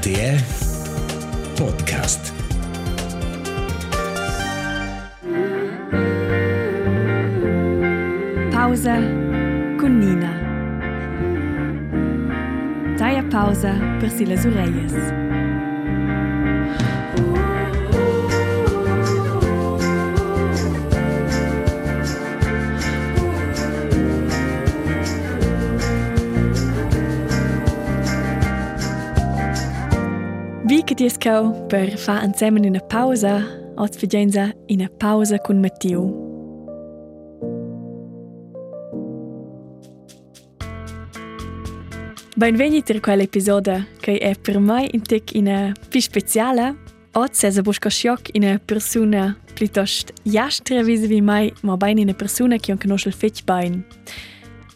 RTR Podcast. Pauza, konina. Ta je pauza, prsila Zurejes. Vi ti escau per fa insieme una pausa, oz fagenza una pausa con Matteo. Benvenuti a quell'episodio che è per me un tic in più speciale. Oggi se busco shock in una persona piuttosto jastra vis-à-vis mai, ma ben in una persona che non conosce il fetch ben.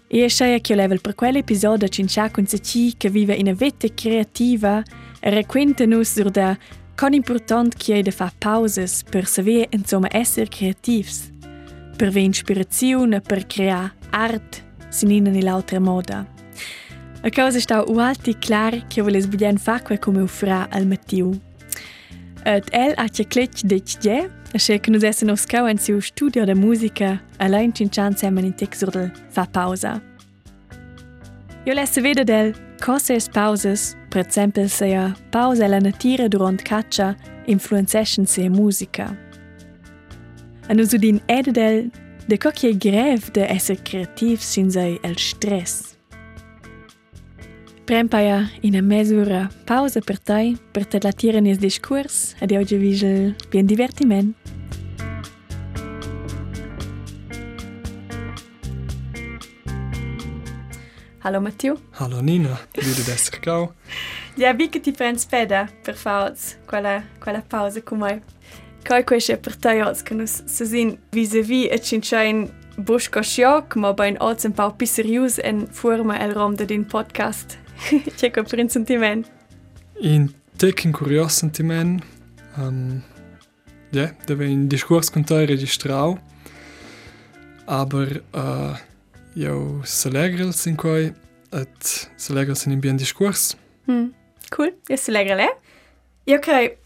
E sceglie che io level per quell'episodio cincia con se ci che vive in una vita creativa e racconta nos sur da con important che è da fa pauses per sapere insomma essere creativs, per avere ispirazione, per creare art, sinina nell'altra moda. A causa sta u alti clar che voles budien fa quel come u fra al matiu. Et el ha che clec de tje, a che che nus essen os cau en siu studio de musica, allein cincian semen in texurdel fa pausa. Io lesse vede del cose es pauses, Per exempel seja pausa la natira durant caccia influenceschen se musica. An uso din ededel de kokje grèv de esser kreativ sin sei el stress. Prempaja ina mesura pausa per tai per te latieren is discurs ed audiovisual bien divertiment. Hallo Matteo. Hallo Nina, wieder d'esser gau. Ja, vi che ti prends peda per fauts quella, quella pausa con me. Coi questo per te oggi che nus se sin vis-à-vis e cinciain busco sciocc, ma ben oggi un po' più serius en forma el rom de din podcast. C'è quel per un sentiment. In tec un curios sentiment, um, ja, da wir ein Diskurs con te registrau, aber uh, jo selegrels in quai, et selegrels in un bien Diskurs. Mm, cool, io se leggo le. Io credo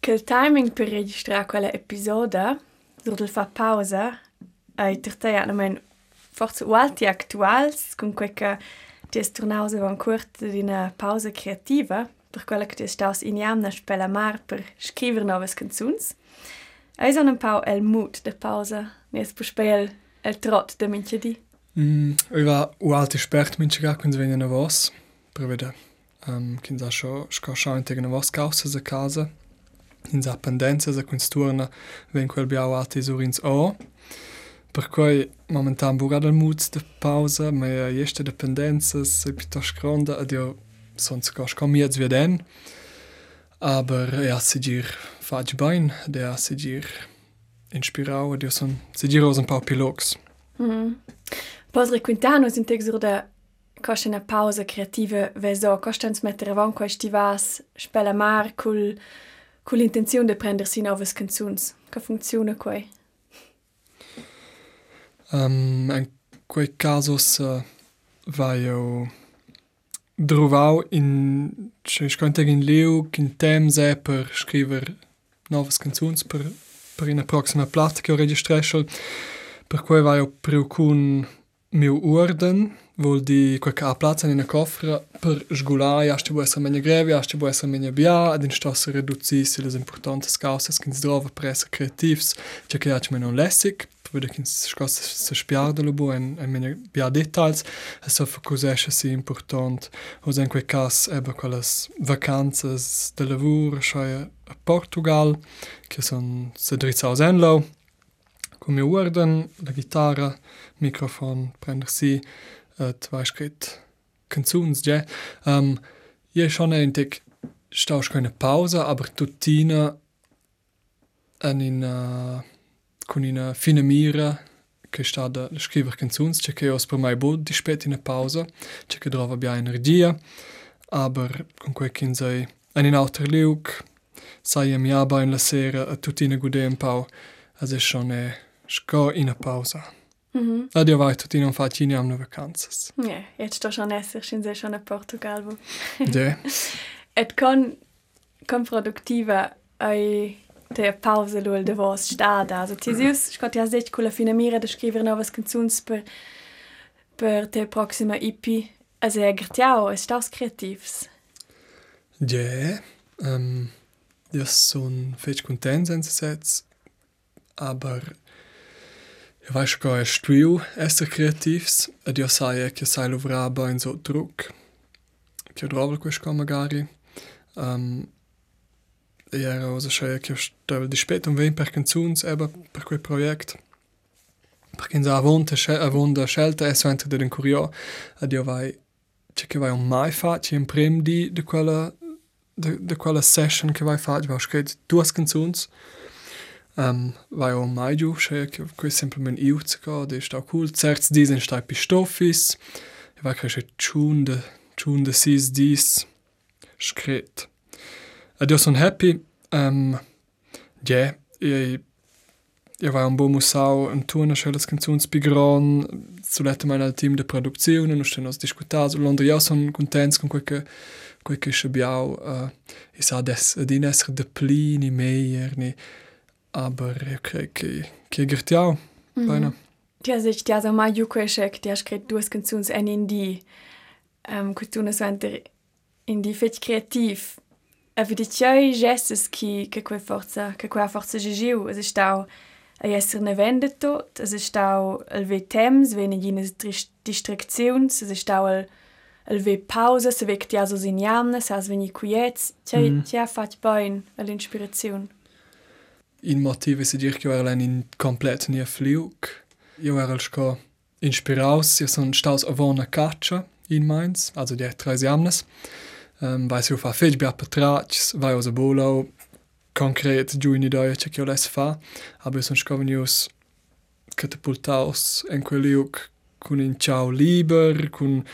che il timing per registrare quella episodio, durante fa pausa, per te almeno forse alti attuali, con quel che ti è tornato a un corto di una pausa creativa, per quella che ti è stato in jamna spela mar per scrivere nuove canzoni. E sono un po' il mood da pausa, ne è per spel il trot da minchedi. Mm, io va u alti spert mince ga quins venien a vos, per vede, um, quins ha scho, sco schau in sa pendenza, sa quins turna, ven quel biau alti surins o, per cui momentan burad al mood de pausa, ma jeste dependences, e piuttosto gronda, ed io son sco sco miez veden, aber ja, sigir faig bain, de ja sigir inspirau, ed io son sigir os un pau pilox. Mm. Poz requintano sin tec zurda costa una pausa creativa veso, costa ans metter avon quai stivas, spela mar cul, cul intenzion de prendersi novas canzuns. Ca funziona quai? Um, eh, in quei casos uh, vai eu drovau in che sconter in leu kin temps è per scriver novas canzuns per per una proxima platta che ho registrato per cui vai eu per alcun Miu urden vol di qualche a plazza in una cofra per sgulare, a bo essere meglio greve, a bo essere meglio bia, ad in sto se reducisse le importanti cause che si trova per essere creativi, c'è che ha meno lessic, per vedere che si scosse se spiardo lo buo e meglio bia details, e so fa cosa esce si importante, o in quel caso ebbe quelle vacanze di lavoro, cioè a Portugal, che sono se drizza a Zenlo, mi uorden la chitarra microfon prender si et vai scrit canzuns ja. Um, je schon ein tic stausch keine pausa aber tutina en in uh, con una fine mira che sta da scrivere canzoni, c'è che ho per mai bod di spet in pausa, c'è che trova bia energia, aber con quel che sei en in alter liuk, sai mi aba in la sera a tutti ne gude pau, as è schon è sco in pausa. mm -hmm. Adio vai tutti non facci ne amno vacanzas. ja jetzt sto schon esser sind se schon a Portugal wo Ja. Et con, con productiva ai te pausa lul de vos stada. Also ti sius, sco ti has detto con la fine mira de scrivere novas canzuns per per te proxima EP. Also er gertiao, es staus kreativs. Ja, ähm, io sono fece content senza sets, aber io weiß che è studio essere creativs, ed io sai che sai lavorare bene so druck. Che trovo questo magari. Um, e era cosa che io stavo di spetto un ven per canzuns eba per quel progetto. Perché in avonta avonda scelta è sempre del curio, ed io vai c'è che vai un mai fatto in prim di di quella de, de quella session che vai fatto, vai scritto due canzuns. Um, vai un mai giù, c'è che questo semplicemente io zu gehen, das ist auch cool. Zerts die sind stark Stoffis. Ich weiß che schon de schon de sis dies scret. Ed io sono happy. Um, ja, io io vai un buon musau un turno schöne canzuns pigron zuletto mein team de produzione non stiamo discutando Londra io sono contento con quel che quel che abbiamo uh, ich sa des di essere de pli ni meier ni aber gertiao Mhm. bene Ti has detto, ti has mai giù questo, ti has scritto due canzuns en in di, um, che tu ne senti in di fetch creativ. E vedi c'è gestes che che quei forza, che quei forza gigiu, es ist auch a essere ne vende tot, es ist auch el ve temps, wenn ich ines distraktions, es ist auch el el ve pausa, se vec ti has os injamne, se has veni quiets, c'è Mhm. c'è fatto bene all'inspirazione. In motive si dir che io ero in complet nie fliug. Io ero sco inspiraus, io son staus avona caccia in Mainz, also die drei Jamnes. Um, vai si fa fetch bia patrats, vai a bolo, konkret giù in idea che io les fa, aber son sco venius catapultaus en quel liug con in ciao liber, con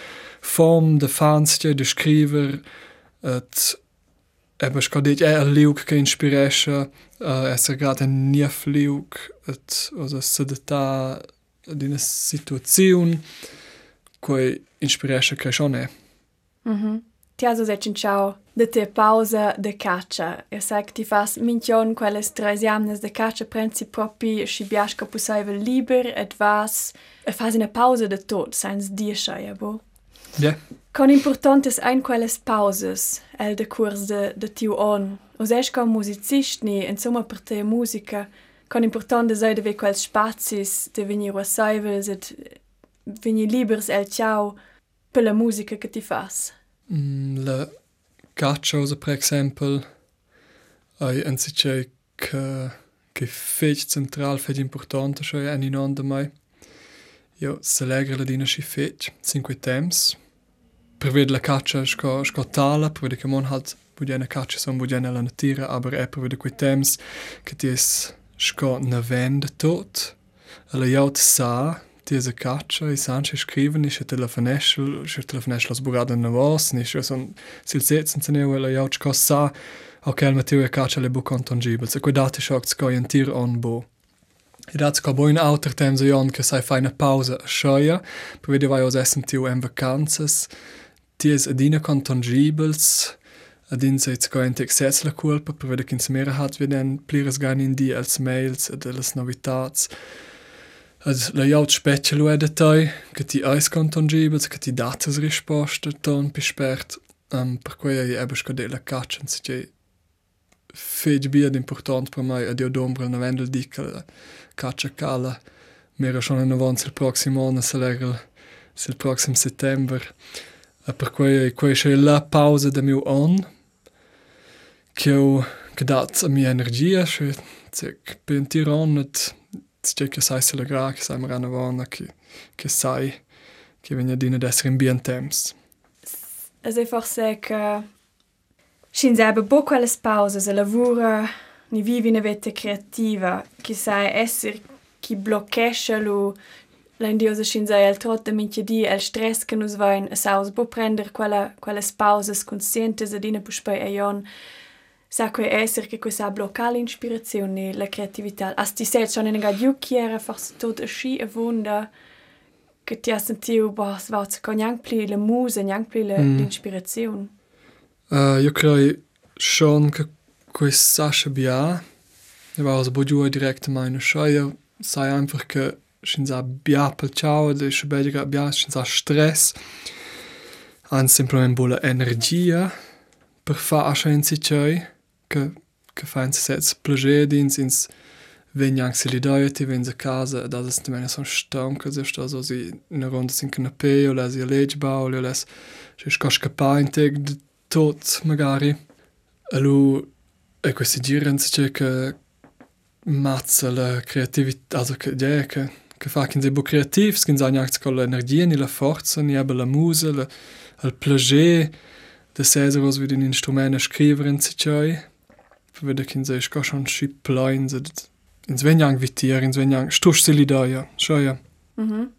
form de fanstie, de scriver, et Ebbes ka déit liuk ke inspiréche es er grad en nieef liuk et se de ta Dine Situationun koi inspiréche ke schonne. Mhm. Ti has sech ciao de te pausa de caccia. E sa ti fas mintion quelles tres jamnes de caccia prenzi propi si biasca pussaivel liber et vas e fas ina pausa de tot, sains diescha, ja bo? Ja, Con importantes ein quelles pauses, el de curs de, de tiu on. Os esch com musicist ni, insomma per te musica, con important sei de ve quels spazis de venir ruasaivels et venir libers el ciao per la musica che ti fas. mm, la caccia, also, per esempio, hai anziché che che fetch central, fetch importante, cioè è in onda mai. Io se legre la dina si fetch, cinque temps, privedla kača sko, sko tala, privede kam on hat budjene kače som budjene lanatira, aber e privede kui tems, ki ti je sko navende tot, ali jaut sa, ti je za kača i san še skriveni, še telefonešel, še telefonešel zbogaden na vas, ni še sem silcecen cenev, ali jaut sko sa, ok, ali Mateo je kača le bo konton žibel, tako da ti šok sko jentir on bo. I dat ska bo in outer tem za jon, ki saj fajna pauza šoja, povedevajo z SMT v en vakances, Ties adina con tangibels, adin se it's coente excessa la culpa, per vede che mera hat veden pliras gan in di els mails ad els novitats. Ad la jaut specie lo ede toi, che ti eis con tangibels, che ti datas risposta ton pispert, um, per quei ei ebbe scode la caccia, se c'è fej bi ad important per mai ad io d'ombra na vendel di che caccia cala, mera schon in avanz il proximo anno, se l'era il proxim settembre, per cui quei c'è la pausa da mio on che ho che dat a mia energia che se per tiron et c'è che sai se la gra che sai marana vana che che sai che venia dina d'essere in bien temps. È forse che Shin selber bo quelles pauses e lavora ni vivi una vita creativa che sai essere chi bloccesce lo l'endiosa shin sai el trot de minche di el stress che nus vain e saus bo prender quella quelles pauses conscientes ed ina puspai jon sa que essere che questa blocca l'inspirazione la creatività. As ti sei schon in gadiu chiera forse tot a schi e wunda che ti has sentiu boh svaut con yang pli la musa yang pli la- Mm. l'inspirazione Uh, io credo schon che questa Sascha Bia, io war also bogiu direkt meine Scheuer, sei einfach che sin sa bia pel ciao, de sche bediga bia sin sa stress, an simplement bola energia per fa ascha in si cei, che che fa in si sets plager dins ins wenn jag se lidöja till vinza casa, da det inte menar som stanka, så står så si na ronda sin canapé, o les i leggbaul, o les se sco scappa in teg de tot magari. Allo e questi giren se che mazza la creatività, also che ja, che che fa che bo creativ, che sa nichts con l'energia la forza, ni la musa, la il plager de sesa was wie den instrument scrivere in se choi. Vede che se sco schon schip plain, ins venjang vitier, ins venjang stusch se lidaia, schoia. Mhm.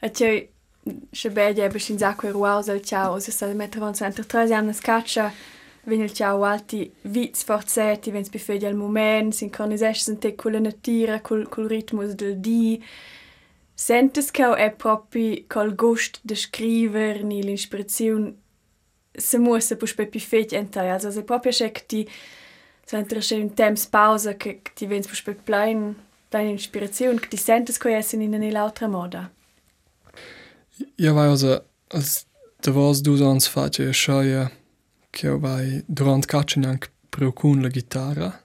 E tjei, se bedje ebe sin zacque ruaus al ciao, se sta mettere von center tre anni scaccia, vegn il ciao alti vits forzetti, vens bifedi al moment, sincronisesch te con la natura, col, col ritmus del di. Sentes che è proprio col gust de scriver ni l'ispirazione se muossa pus pe pifet entai, also se proprio che ti so interessche un temps pausa che ti vens pus pe plein deine Inspiration, che ti sentes che essen in eine lautra moda. Ja, vai also, als da was du sonst face schoia, che vai durant caccia neanche preocun la chitarra,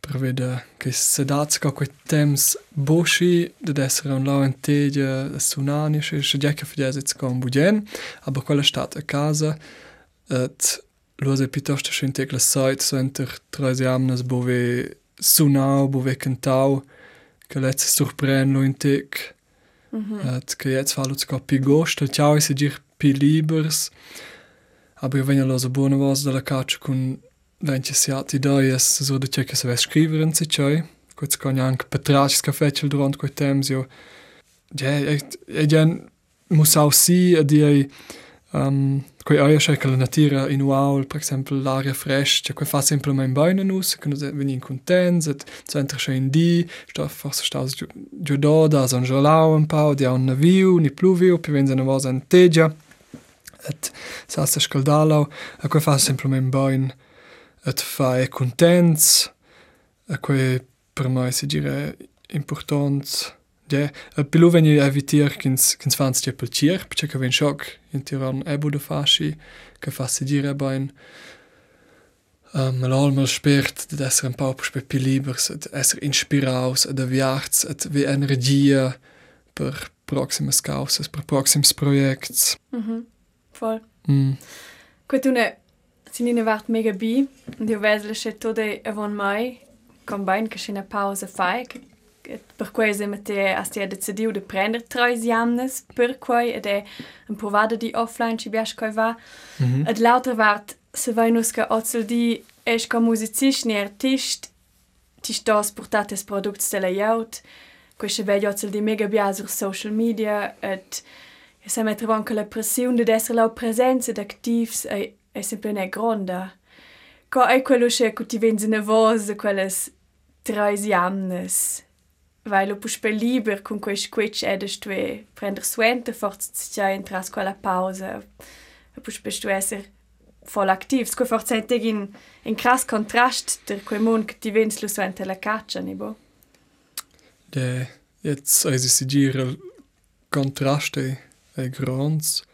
pravda, che sedazka quei temps boshi de essere un lauen tedia sunani che che già che fidezet con budien, aber quella stat a casa et lose pitosto che integla site so enter treze amnas bove sunau bove cantau che letze surprendo in tek. Mhm. Et che jetzt fallo zu kapi gosto ciao se dir pi libers aber wenn ihr lose buona was della caccia con Dentjes ja, die dajes zo de tjekke se wes skriveren se tjoj. Kot skan jank petraš kafečel durant kot temzio. Je, echt, edjen musau si, edjej, um, quei oia sche che la natura in uaul, per esempio l'aria fresh, cioè quei fa sempre mai in beine nus, che nos venin contents, et centra sche in di, sta forse sta giù do, da san gelau un pau, di un naviu, ni pluvio, pi venza na vosa in tegia, et sa se scaldalau, e quei fa sempre mai in beine, fare contents, a quei per me si dire important. Ja, a pilu veni evitir kins kins fans che pel cier, perché che ven shock in tiran ebu de fasci, che fa si dire bain Um, L'almer spürt, dass er ein paar Beispiele lieber ist, dass er inspiraus, dass er wärts, dass er Energie per proximes Causes, per proximes Projekts. Mhm, voll. Mm. Quindi sinina vart mega bi, und io vesle che tode avon mai, combine che c'è una pausa fai, per cui se mette a stia decidiu de prender tre jamnes, per cui ed è un provada di offline ci biasc coi va, Mhm. ed l'altra vart se vai nus che ozel di es co musicist ni artist, ti stos portates products della jaut, queste vedi ozel di mega bia sur social media, ed e se mette anche la pressione di essere la presenza ed activs è, è sempre ne gronda. Co è quello che ti venzi nervosa, quelles tre jamnes, weil lo pus per liber con quei squitch edest tu prender suente forza già entras quella pausa e pus per tu esser voll aktiv sco forza enteg in in cras contrast der quei mon che ti vens lo suente la caccia ni bo Ja, jetzt also si il contraste è grons.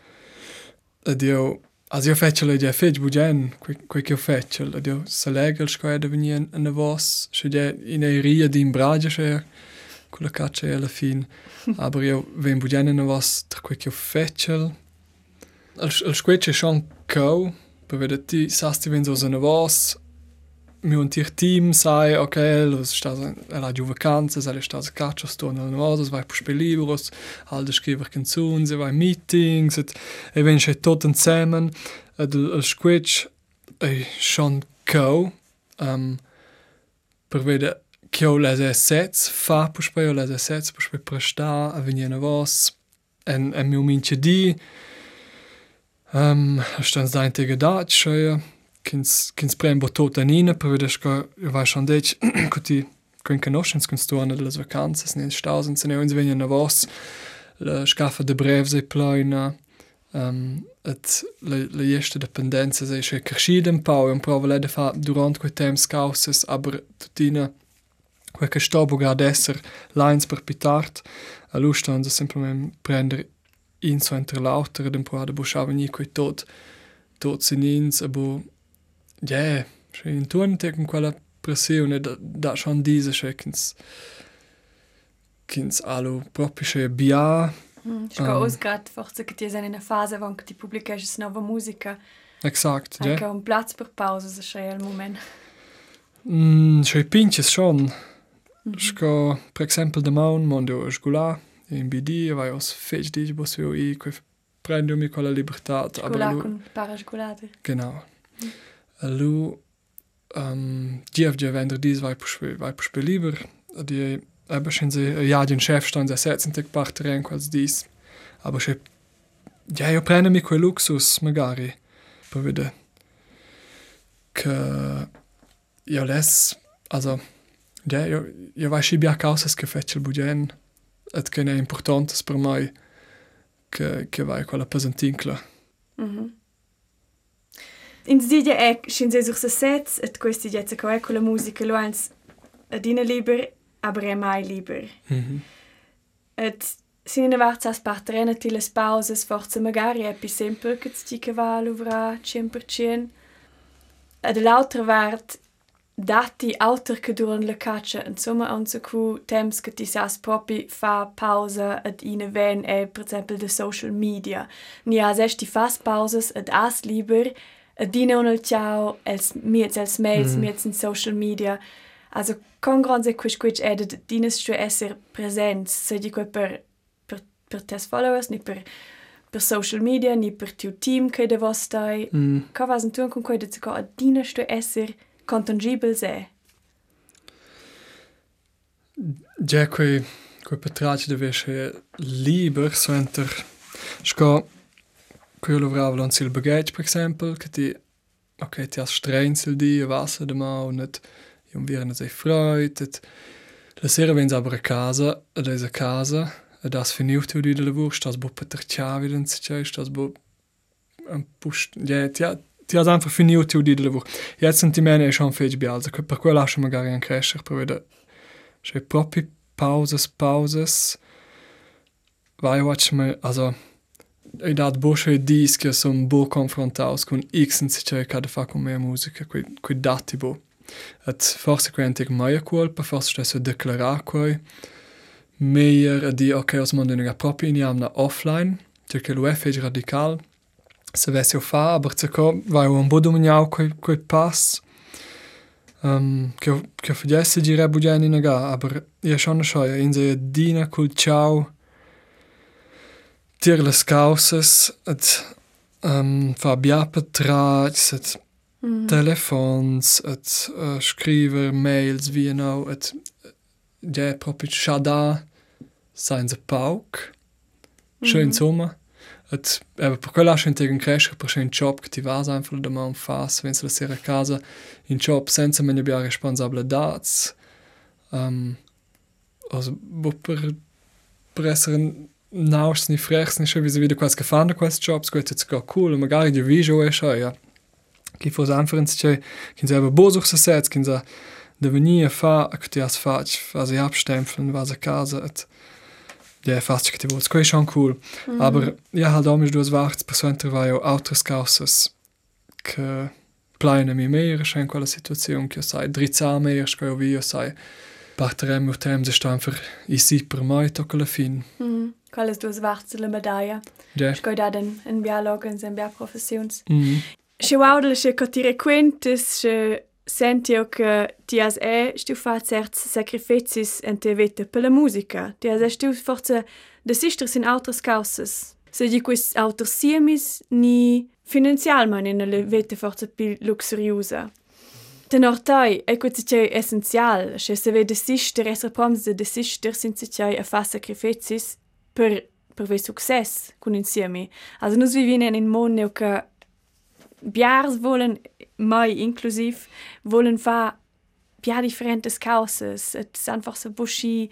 Ed io Als eu fece le dia fece bugen, quei che eu fece, le dia se lega il scoia da venire in una voz, se dia in ei ria di imbragia scher, quella caccia e alla fin, aber eu ven bugen in una voz, tra quei che eu fece, il scoia c'è e schon cau, per vedere ti sasti ven so una voz, mi un tir team sai ok lo sta la giù vacanze sai sta a caccia sto nel nuovo vai per spiel libros al de scriver canzoni vai meetings et e ven c'è tot insieme ed il, il squitch e schon co um, per vedere che ho le sets fa per spiel le sets per spiel presta a venire vos en en mi mince di um, sta zain te gedat scheuer kin sprem bo tot anina, pa vidiš, ko vaš ondeč, ko ti, ko in kanošens konstruane las vacances, ne stausen, se ne un zvenja na vos, la škafa de brev zai plojna, um, et la, la jeste dependenza zai še kršiden pau, in prova le da fa durant quei tem scauses, aber tutina, quei che sto boga ad esser lines per pitart, a lusta onza semplament prender in so entre lauter, den proa da buschaven i quei tot, tot sinins, abo yeah, in tuante con quella pressione da, da schon diese schekens kins alu proprio che bia Mm, Sco um, ausgrad forse che ti è in una fase cui ti pubblicaci nuova musica. Exakt, ja. Anche un platz per pausa se c'è al momento. Mm, c'è pinches schon. Mm -hmm. Sco, per esempio, da maun mondo a sgulà, in BD, vai os fece di bos io i, quei prendo mi quella libertà. Sgulà con para sgulate. Genau. Mm. Allu, um, GFG venderdis vai per vai lieber, die aber schon sie ja den Chef stand der setzen tag pacht rein als dies. Aber schon ja io prendo mi quel luxus magari per vedere che io les. Also ja io io vai schi bia causa che fece il budget et che è importante per mai che che quella pesantincla mhm in Sidia è sur se sets et questi jetze co con la musica lo ans adina liber aber er mai lieber. Mhm. Et sin in vart as partrena ti les pauses forza magari è più sempre che ti che va l'uvra 100%. Ed l'altra vart dati auter che durant la caccia insomma on so cu temps che ti sas propi fa pausa ed in ven è per esempio de social media. Ni as esti fas pauses ed as lieber ed dine on el ciao els miets els mails mm. miets in social media. Also con grande quis quis ed dinas stu esser present, se di quei per, per, per tes followers, ni per, per social media, ni per tiu team che de vos stai. Mm. Ca vas un tuon con quei de zico a dinas stu esser contangibel se. Ja, quei, quei petraci deve essere liber, so enter... Sco, lo vrava non sil bagage, per esempio, che ti... Ok, ti has strein sil di, wasser de ma, und net un viren sei freut et la sera vens aber a casa ed es a casa ed as finiu tu di de lavur stas bo per chavi den se stas bo un pust ja ti ti has einfach finiu tu di de lavur jetzt sind die mene schon fech bi also per quella lascia magari an crescer per vedere c'è proprio pauses pauses. Vai watch me also dat bosche dis che son bo confrontaus con x in se cerca fa con mia musica quei quei dati bo Et forse quentig maier colpa, forse stesso declarar quei. Meier a di ok, os mondo nega proprio in jamna offline, perché lo è fece radical. Se vessi o fa, aber zecco vai un bo dominiau quei, quei pass. Um, che, che fagesse gire bugen in aga, aber io schon schoia, in se dina col ciao, tir les causes, et um, fa biapa trats, et Mm. telefons, et uh, skriver mails wie nou et ja proprio shada sein ze pauk. Schön Mhm. sommer. Et aber per quella schön tegen crescer per schön job che ti vas einfach da man fas, wenn la sera casa in job senza me ne bia responsable dats. Um, also bo per per essere naus ni frechs ni schon wie wieder quasi gefahren quest jobs gut jetzt gar cool magari di viso e ja che fosse anche che selber bosuch se set che sa de venir fa a che ti has fac fa si abstempeln was a casa et ja fast che ti vuoi quei schon cool Mm. aber ja halt amisch du wachts persönlich war jo autres causes che mi mehr schein quella situazione che sai drizza mehr sco vi io sai parterem ur tem se sta einfach i si per mai tocca la fin Mm. Quelles duas varts la medaglia. ja Sco da den en biologen en bia professions. mm. Se waudel se co ti requentes se sentio che ti has e stu fa certs sacrificis en te vete per la musica. Ti has e stu forse de sisters in altres causas. Se di quis autos siemis ni finanzialman in le vete forse pi luxuriosa. Den ortai è quasi c'è essenzial, se se vede sister esser proms de sister sin se c'è a fa sacrificis per per ve success con insieme. Also nus vivien in mondo che biars wollen mai inklusiv wollen fa bia differentes causes et ist einfach so buschi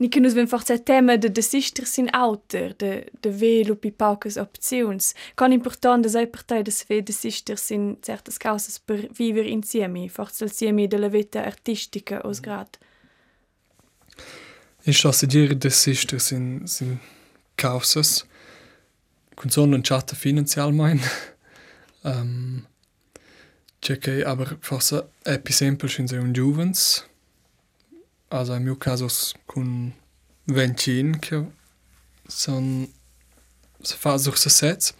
Ni che nus ven forza tema de desister sin auter, de, de velo pi paucas opziuns. Con important de sei partei de sve desister sin certas causas per viver insieme, forza il siemi de la vita artistica os grad. In sta se dir desister sin, sin causas, kun son un chatta finanzialmein. um, c'è che aber forse epi sempel sin un juvens, also in mio caso con vencin che son se fa sur se sets.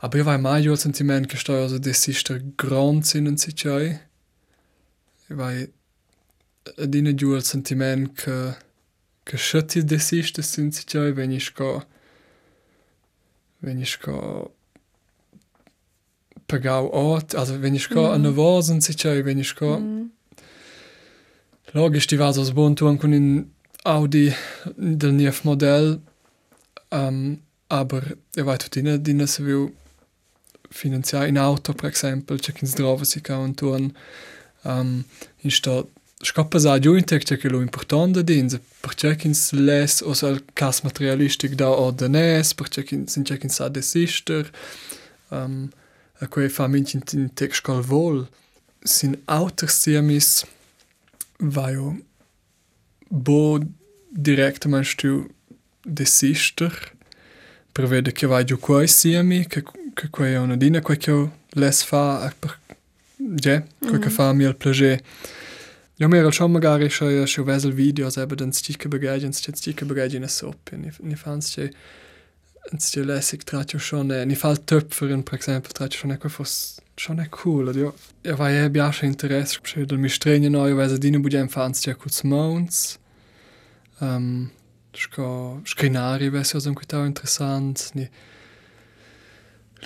Aber io vai mai io sentiment sto also desister grand sinnen si chai io vai adina giù il sentiment che che scetti desister sin si chai wenn ich go wenn ich go pagau ort also wenn ich go mm. an vosen si chai wenn ich go mm. Logisch, die war so bon tun con in Audi del nief Modell, um, aber ich weiß nicht, die se viu finanziare in Auto, per esempio, c'è chi si trova si kann tun, um, in sta Sco passa giù in tec che lo importante di inze perché che ins les o sal cas materialistic da o de nes perché che sin che ins ad sister um, a quei faminch in, in tec scol vol sin auter semis vaio bo direct man stu de sister prevede che vai giù quei semi che che quei una dina quei che les fa per je quei che mhm. fa mi al plaisir io mi ero schon magari schon schon vesel videos aber dann sticke bagagen sticke bagagen so ni ni fans che Ens je lässig trat jo schon ni fall töpferen per exempel trat schon fos schon è cool io io vai e biasce interesse cioè del mi stregno no io vese dine budem fans che cuts mounts um sco scrinari vese so quita interessant ni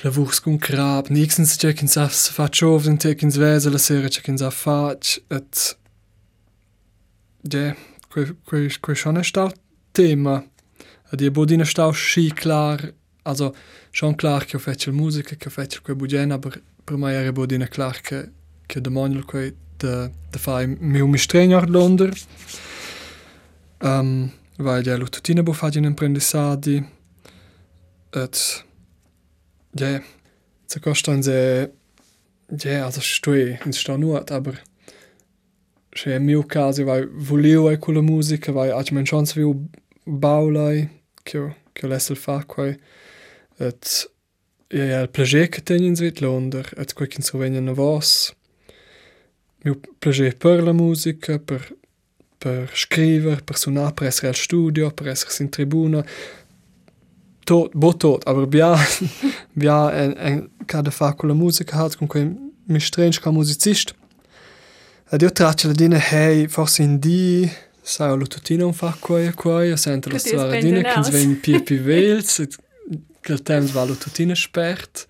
lavurs con crab nixens che kin sa fa chov den tekins vese la sera che kin sa fac et que que schon è stato tema die bodina stau schi klar also schon klar che fatto musica che fatto quel bugen aber per me era bodina klar che che de manuel que de de fai meu mi strenger londer um, weil ja lo tutina bo fagin imprendissadi et ja se costan se ja also stoi in sta nuot aber Cioè, in mio caso, vai, volevo con la musica, vai, a me chance viu baulai, che che l'essel fa quai et e il plager che teni in svit londer et quai kin sovegna na vos mio plager per la musica per per scriver per suonar per essere al studio per essere in tribuna. Tot bo tot aber bia bia en en cada fa con la musica hat con quei mi strange ca musicist ed io traccia la dina hey forse in di Sai lo tutino un fa qua e qua e sento lo storia dine che sven pi pi vels che temps va lo spert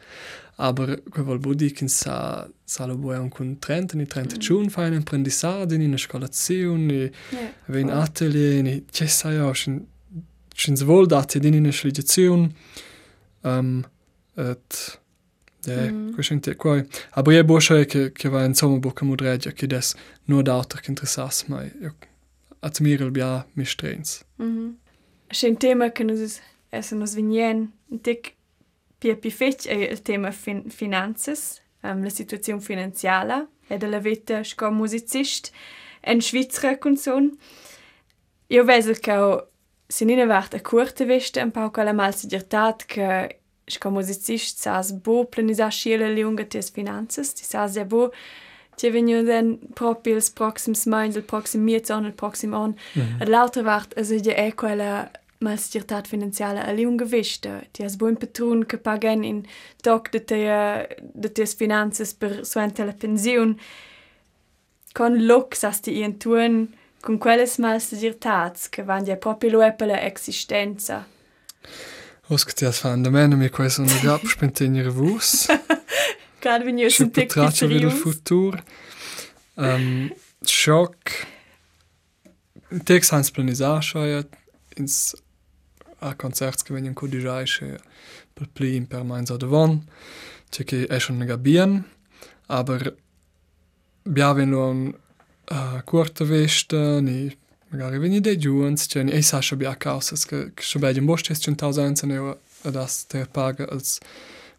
aber que vol budi che sa sa lo vuoi un con 30 ni 30 giorni fai un apprendissage in una scolazione e in atelier ni che sai o shin shin svol dati in una sligazione um et Ja, mm. questo è qua. Aber io boscia che che va insomma bocca mudreggia che des nur d'auter che interessasse mai. Io admirel bia mistrens. Mm un tema che nos es nos vignen tic pia pi fetch è il tema fin finanzas, um, la situazione finanziala e della vita sco musicist en Schweizer consum. Io vedo che se non vart a curta veste un po' la malsigurtat che sco musicist sas bo planisar schiele lunga tes finanzas, ti sas ja bo Ci vengono then proprio il prossimo mese, il prossimo mese, il prossimo anno. Mm -hmm. L'altra parte è è quella malsicurtà finanziaria a lungo vista. Ti hai buon patrono che paga in toc de te de tes finanze per suente la pensione. Con lux as ti in tun con quelle malsicurtà che vanno proprio lo per l'esistenza. Oscar ti has fan da meno mi questo un gap spentenere vus. Gerade wenn ihr schon tic il futur. Um. Text hans planisar scheuert ins a concerts gewinnen co di jaische per pli in per mains ad van. C'è che è schon gabien, aber bia wenn nur un uh, kurta vesta, ni magari veni dei giuns, cioè e sa scho bia causas che scho bia in ist schon tausend ne das der paga als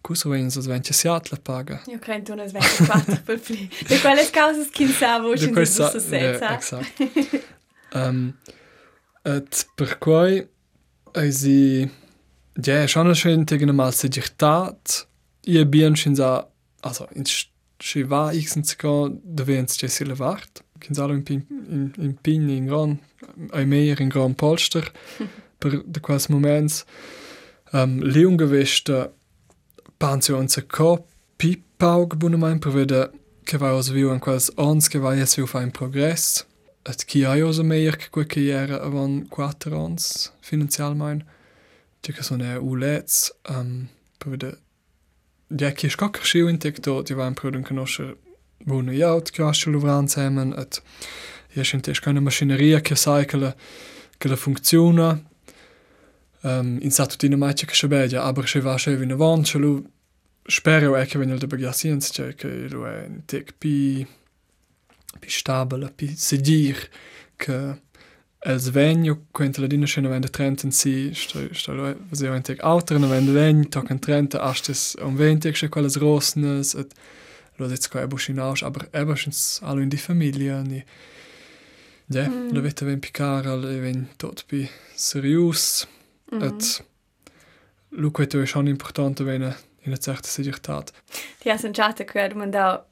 Cuso vens als vence siat la paga. Io credo unas 24 per pli. De quelle causas kin sa schon sa- so ja, senza. Exakt. um, et per quai eisi ja, schon schön tegen mal sigurtat. Ie bien schon sa also in si va x in seco de vens je sile vart. Kin sa in in, in pin in gran ai mehr in gran polster per de quels moments. Um, leungeweste pension se co pipaug bune mein per vede che vai os viu en quels ons che vai es viu fa in progress. Et ki ai os meier che quel che era avan 4 ons finanzial mein. Che che sono ulets um, per vede ja ki skak schiu in tikto di vai in produn conosce bune jaut kwasche luvran zemen et ja sind es keine cycle che la funziona um, in statutina mai che che bedia aber che va che vin avant che lu spero e che venil de bagaziens che che lu è un tic pi pi stabile pi sedir che els vegno quenta la dina schena vende trenten si sto sto lu was io tic outer na vende vegn tocken trenta astes um ventig che quelles rosnes et lo dit ko ebuschinaus aber ebuschens allo in die familie ni Ja, mm. lo vete ven picara, le ven tot pi serius, mm. et lu questo è schon importante vene in una certa serietà. Ti ha sentito che man da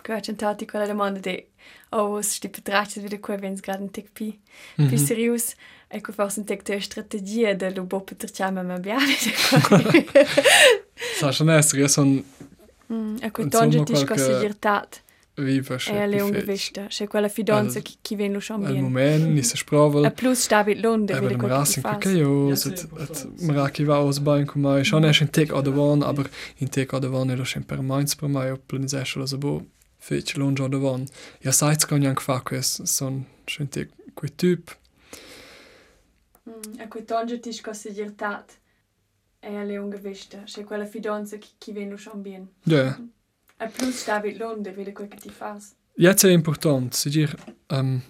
che ha sentito quella domanda di oh, was sti betrachtet wieder quel wenn es gerade ein tick pi Mhm. pi serius ecco forse un tick de strategie de lo bo per chiama ma biare. Sa schon essere, io Mm, ecco, insomma, qualche... consigliertat. Viva, è l'ungevischta, c'è quella fidanza che chi viene lo chambiere. Al momento, ni se sprova. A plus David Lunde, vede quel che fa. Che io, et et Maraki va aus bain come mai, schon ein Tick oder wann, aber in Tick oder wann lo schon per Mainz per mai op planisation lo so bo. Fitch Lunge oder wann. Ja, seit's kann ja quackes, so ein schön Tick quel Typ. Mm, ecco, tonge tisch consigliertat. E a leon gevista, c'è quella fidanza che chi viene lo chambien. ja. A plus stabil Londra wieder quel che ti fas. Jetzt è importante, si dir, um,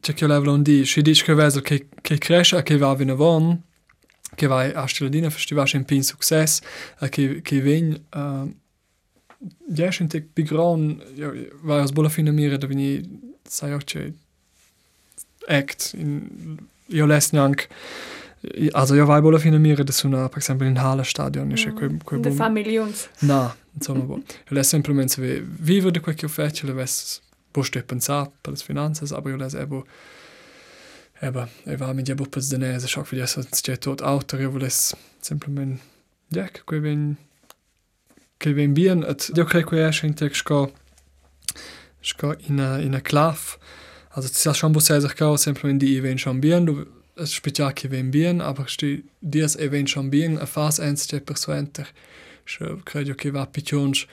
c'è che level on di, si dice che veso che, che cresce, che va in avan, che vai a Stiladina, festivale in pin success, e che, che vegn, uh, ja, schon tic pi gran, ja, vai aus bola fine mire, da vini, sai c'è, act, in, io les neanche, also fine mire, da sono, per esempio, in Halle Stadion, quei De familions. No, insomma, boh. Io les semplicemente se vivo di quel che ho fatto, le ves posto e pensare per le finanze, aber io les ebo eba, e va mi diabo per denese, schock für die so c'è tot auto, io voles semplicemente ja, che ven che ven bien, et io credo che esce in te sco in a in a clav. Also das ist schon bo sehr sich semplicemente die ven schon bien, du es che ven bien, aber sti dies event schon bien, a fas eins c'è per suenter. Io credo che va piccions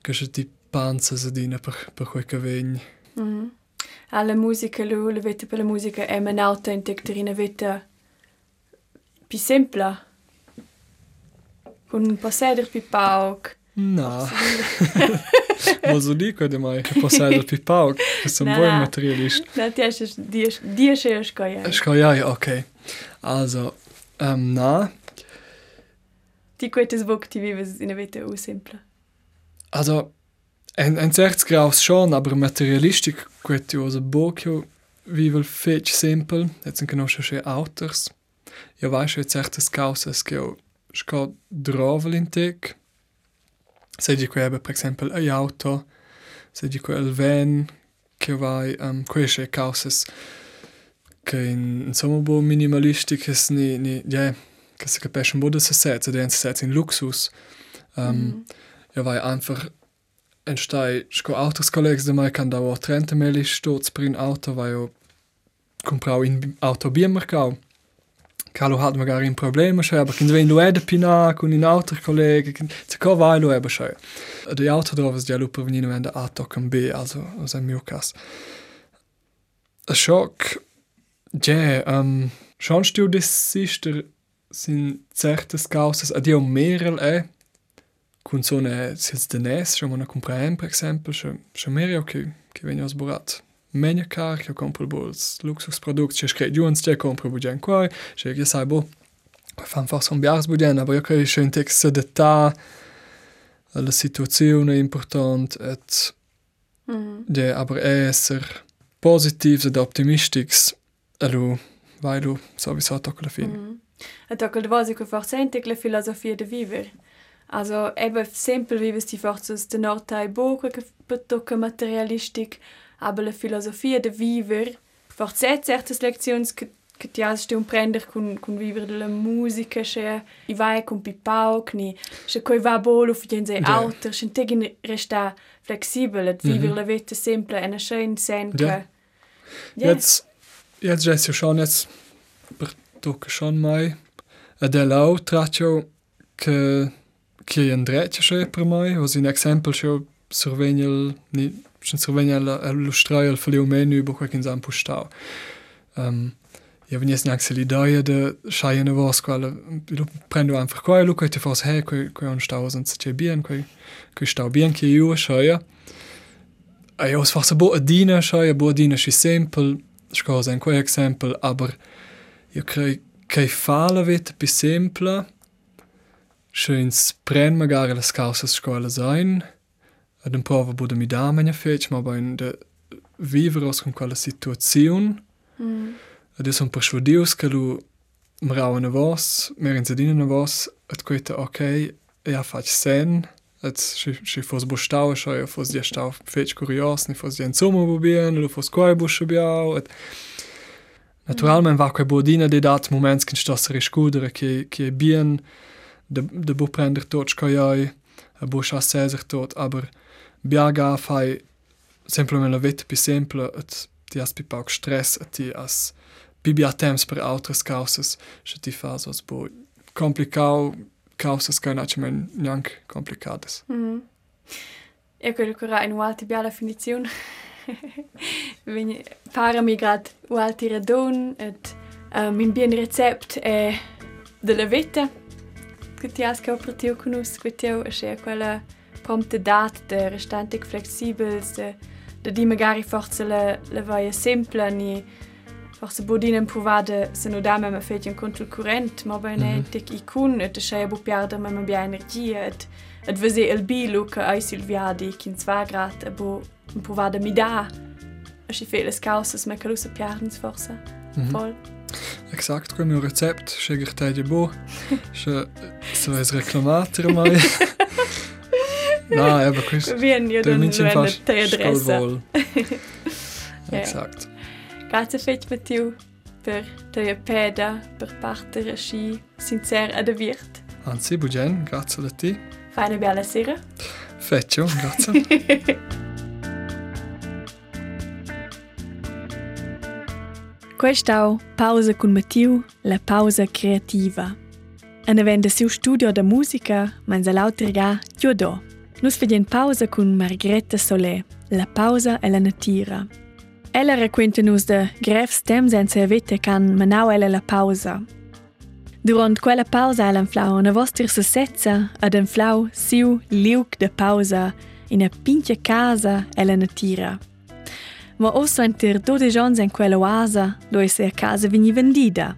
che c'è di panza sedina per per quel che vegn. Mhm. Alla musica lu, le vete per la musica è manauta in tecterina vete pi sempla. Con un. No. Možda niko da maj, pa sad da pipav, da sem boj materiališ. Da, ti ješ, di ješ je škojaj. Škojaj, okej. Also, um, na... Ti koji te zvuk ti vive, ne vete, usimpla. Also, en, en certs graus schon, aber materialistik, koji ti oza bok jo vive fetch simpel, et sen kenoša še autors. Ja, veš, je certes kausas, ki jo ško drovel in tek, Se di quebe, per esempio, ein Auto, se di quel van, che vai, um, queste causes, che in, insomma, bo minimalistiches, ni, ni, ja, che si capisce un po' da se setze, den se setze in Luxus. Um, Mhm. Ja, weil einfach entsteht, sco Autos collegs de mai kann da auch trente meli stoz per un auto, weil jo comprau in auto biermercau. Calo hat magari un problema, aber ven lo ede pina con un altro collega, se co vai lo ebe cioè. De auto drovas ja luper venino vende A tocken B, also, also in mio cas. A schock, ja, um, schon stu des sister sin certes causas, adio merel e, con so ne sis de nes, schon man comprehend, per exempel, schon schon mehr okay, che venio sborat. Menia car, che compro buls luxus products, che scret giuns, che compro bugen quai, che che sai bo, fan forse un biars bugen, aber io che un text se detta la situazione important et Mhm. de aber esser positivs ed optimistics, allo vai lu sowieso tocca la fin. Mhm. E tocca il vosi che forse è la filosofia di vivere. Also, eben sempre vives die forse de nortai boca che tocca materialistic, aber la filosofia de vivere, forse è certe lezioni che che ti has un prender con con vivere della musica, che i vai con pipau, che che coi va bolo fidenze Ja. alter, che tegin resta flexibel, et vivere Mhm. la vita semple e na schön sen Ja. che Ja. Jetzt, jetzt ist ja schon jetzt, tocca schon mai, ed è lau traccio che che c'è per mai, o un esempio c'è survegnel, ni, c'è survegnel illustrare il falio menu, bo in zampo stau. Um, ja, wenn jetzt nicht l'idea de scheine was quale, lu prendo einfach quai, lu quai te fos he, quai, quai on stau senza c'è bien, quai, quai stau bien che io scheia. E io fas a bo a dina scheia, bo a dina schi simpel, scosa in quei exempel, aber io crei che fa la vita più semple, schöns pren magari las causas scola sein, ad un prova bo da mi da menia fech, ma ba in de vivere con quella situazione, Mhm. Ed io sono persuadius che lui mi rau una voce, mi rinzadina una voce, et quita ok, ja fac sen, et si, si fos bo stau, scho ja fos dia stau fech curios, ni fos dia in sommer bo bien, lu fos quai bo schabiau, et naturalment va quai bodina de dat moments che stas riscudere che che bien de de bo prender tot scoiai, a bo scha seser tot, aber biaga fai semplicemente la vita più semple, et ti has pi pauc stress, et ti has bibia temps per altres causas, se ti fas os bo complicau causas che non men neanche complicadas. Mhm. Io credo che era un'altra bella definizione. Parami grad un'altra radon et um, in bien recept è della vita che ti has cooperativo con us, che ti è c'è quella prompte dat de restante flexibels de de di magari forse la la vai semple ni forse bodinen provade se no da me fet un control current ma bene Mhm. tek icun et c'è bu piarder me bia energia et et vese il bilo che ai silviadi kin 2 grad e bu un provade mi da e si fe les causas me calusa piardens forse Mhm. voll Exakt, come un recept, sceglier te di bo, se se es reclamater mai. io Der don München luende fast te adressa wohl. Ja. Exakt. Grazie Mattiu per te peda per parte regi sincer ad avirt Anzi, bugen, grazie a ti. Fai bella sera Feccio, grazie. Questa pausa con Mattiu, la pausa creativa. En avendo siu studio da musica, man sa lauterga Giodo. Nus fedien pausa con Margrethe Solé, la pausa e la natira. Ella racquenta nus de grefs temps senza avete can manau ella la pausa. Durant quella pausa ella flau una vostra sessetza ad en flau siu liuk de pausa in a pinche casa e la natira. Ma osso enter dode giorni in quella oasa dove se a casa vini vendida.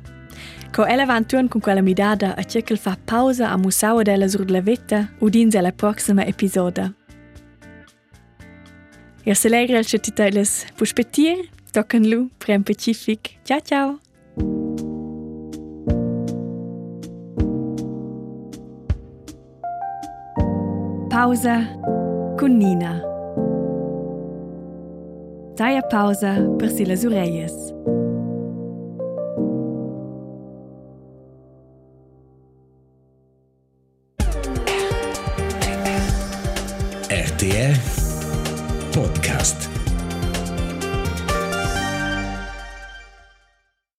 Co ella con quella midada a cerkel fa pausa a musau della sur la vetta udins alla proxima episoda. Ja se legra al chatitailes puspetir, tocan lu, prem pacific. Ciao ciao! Pausa con Nina. Taia pausa per si las ureias. RTR Podcast.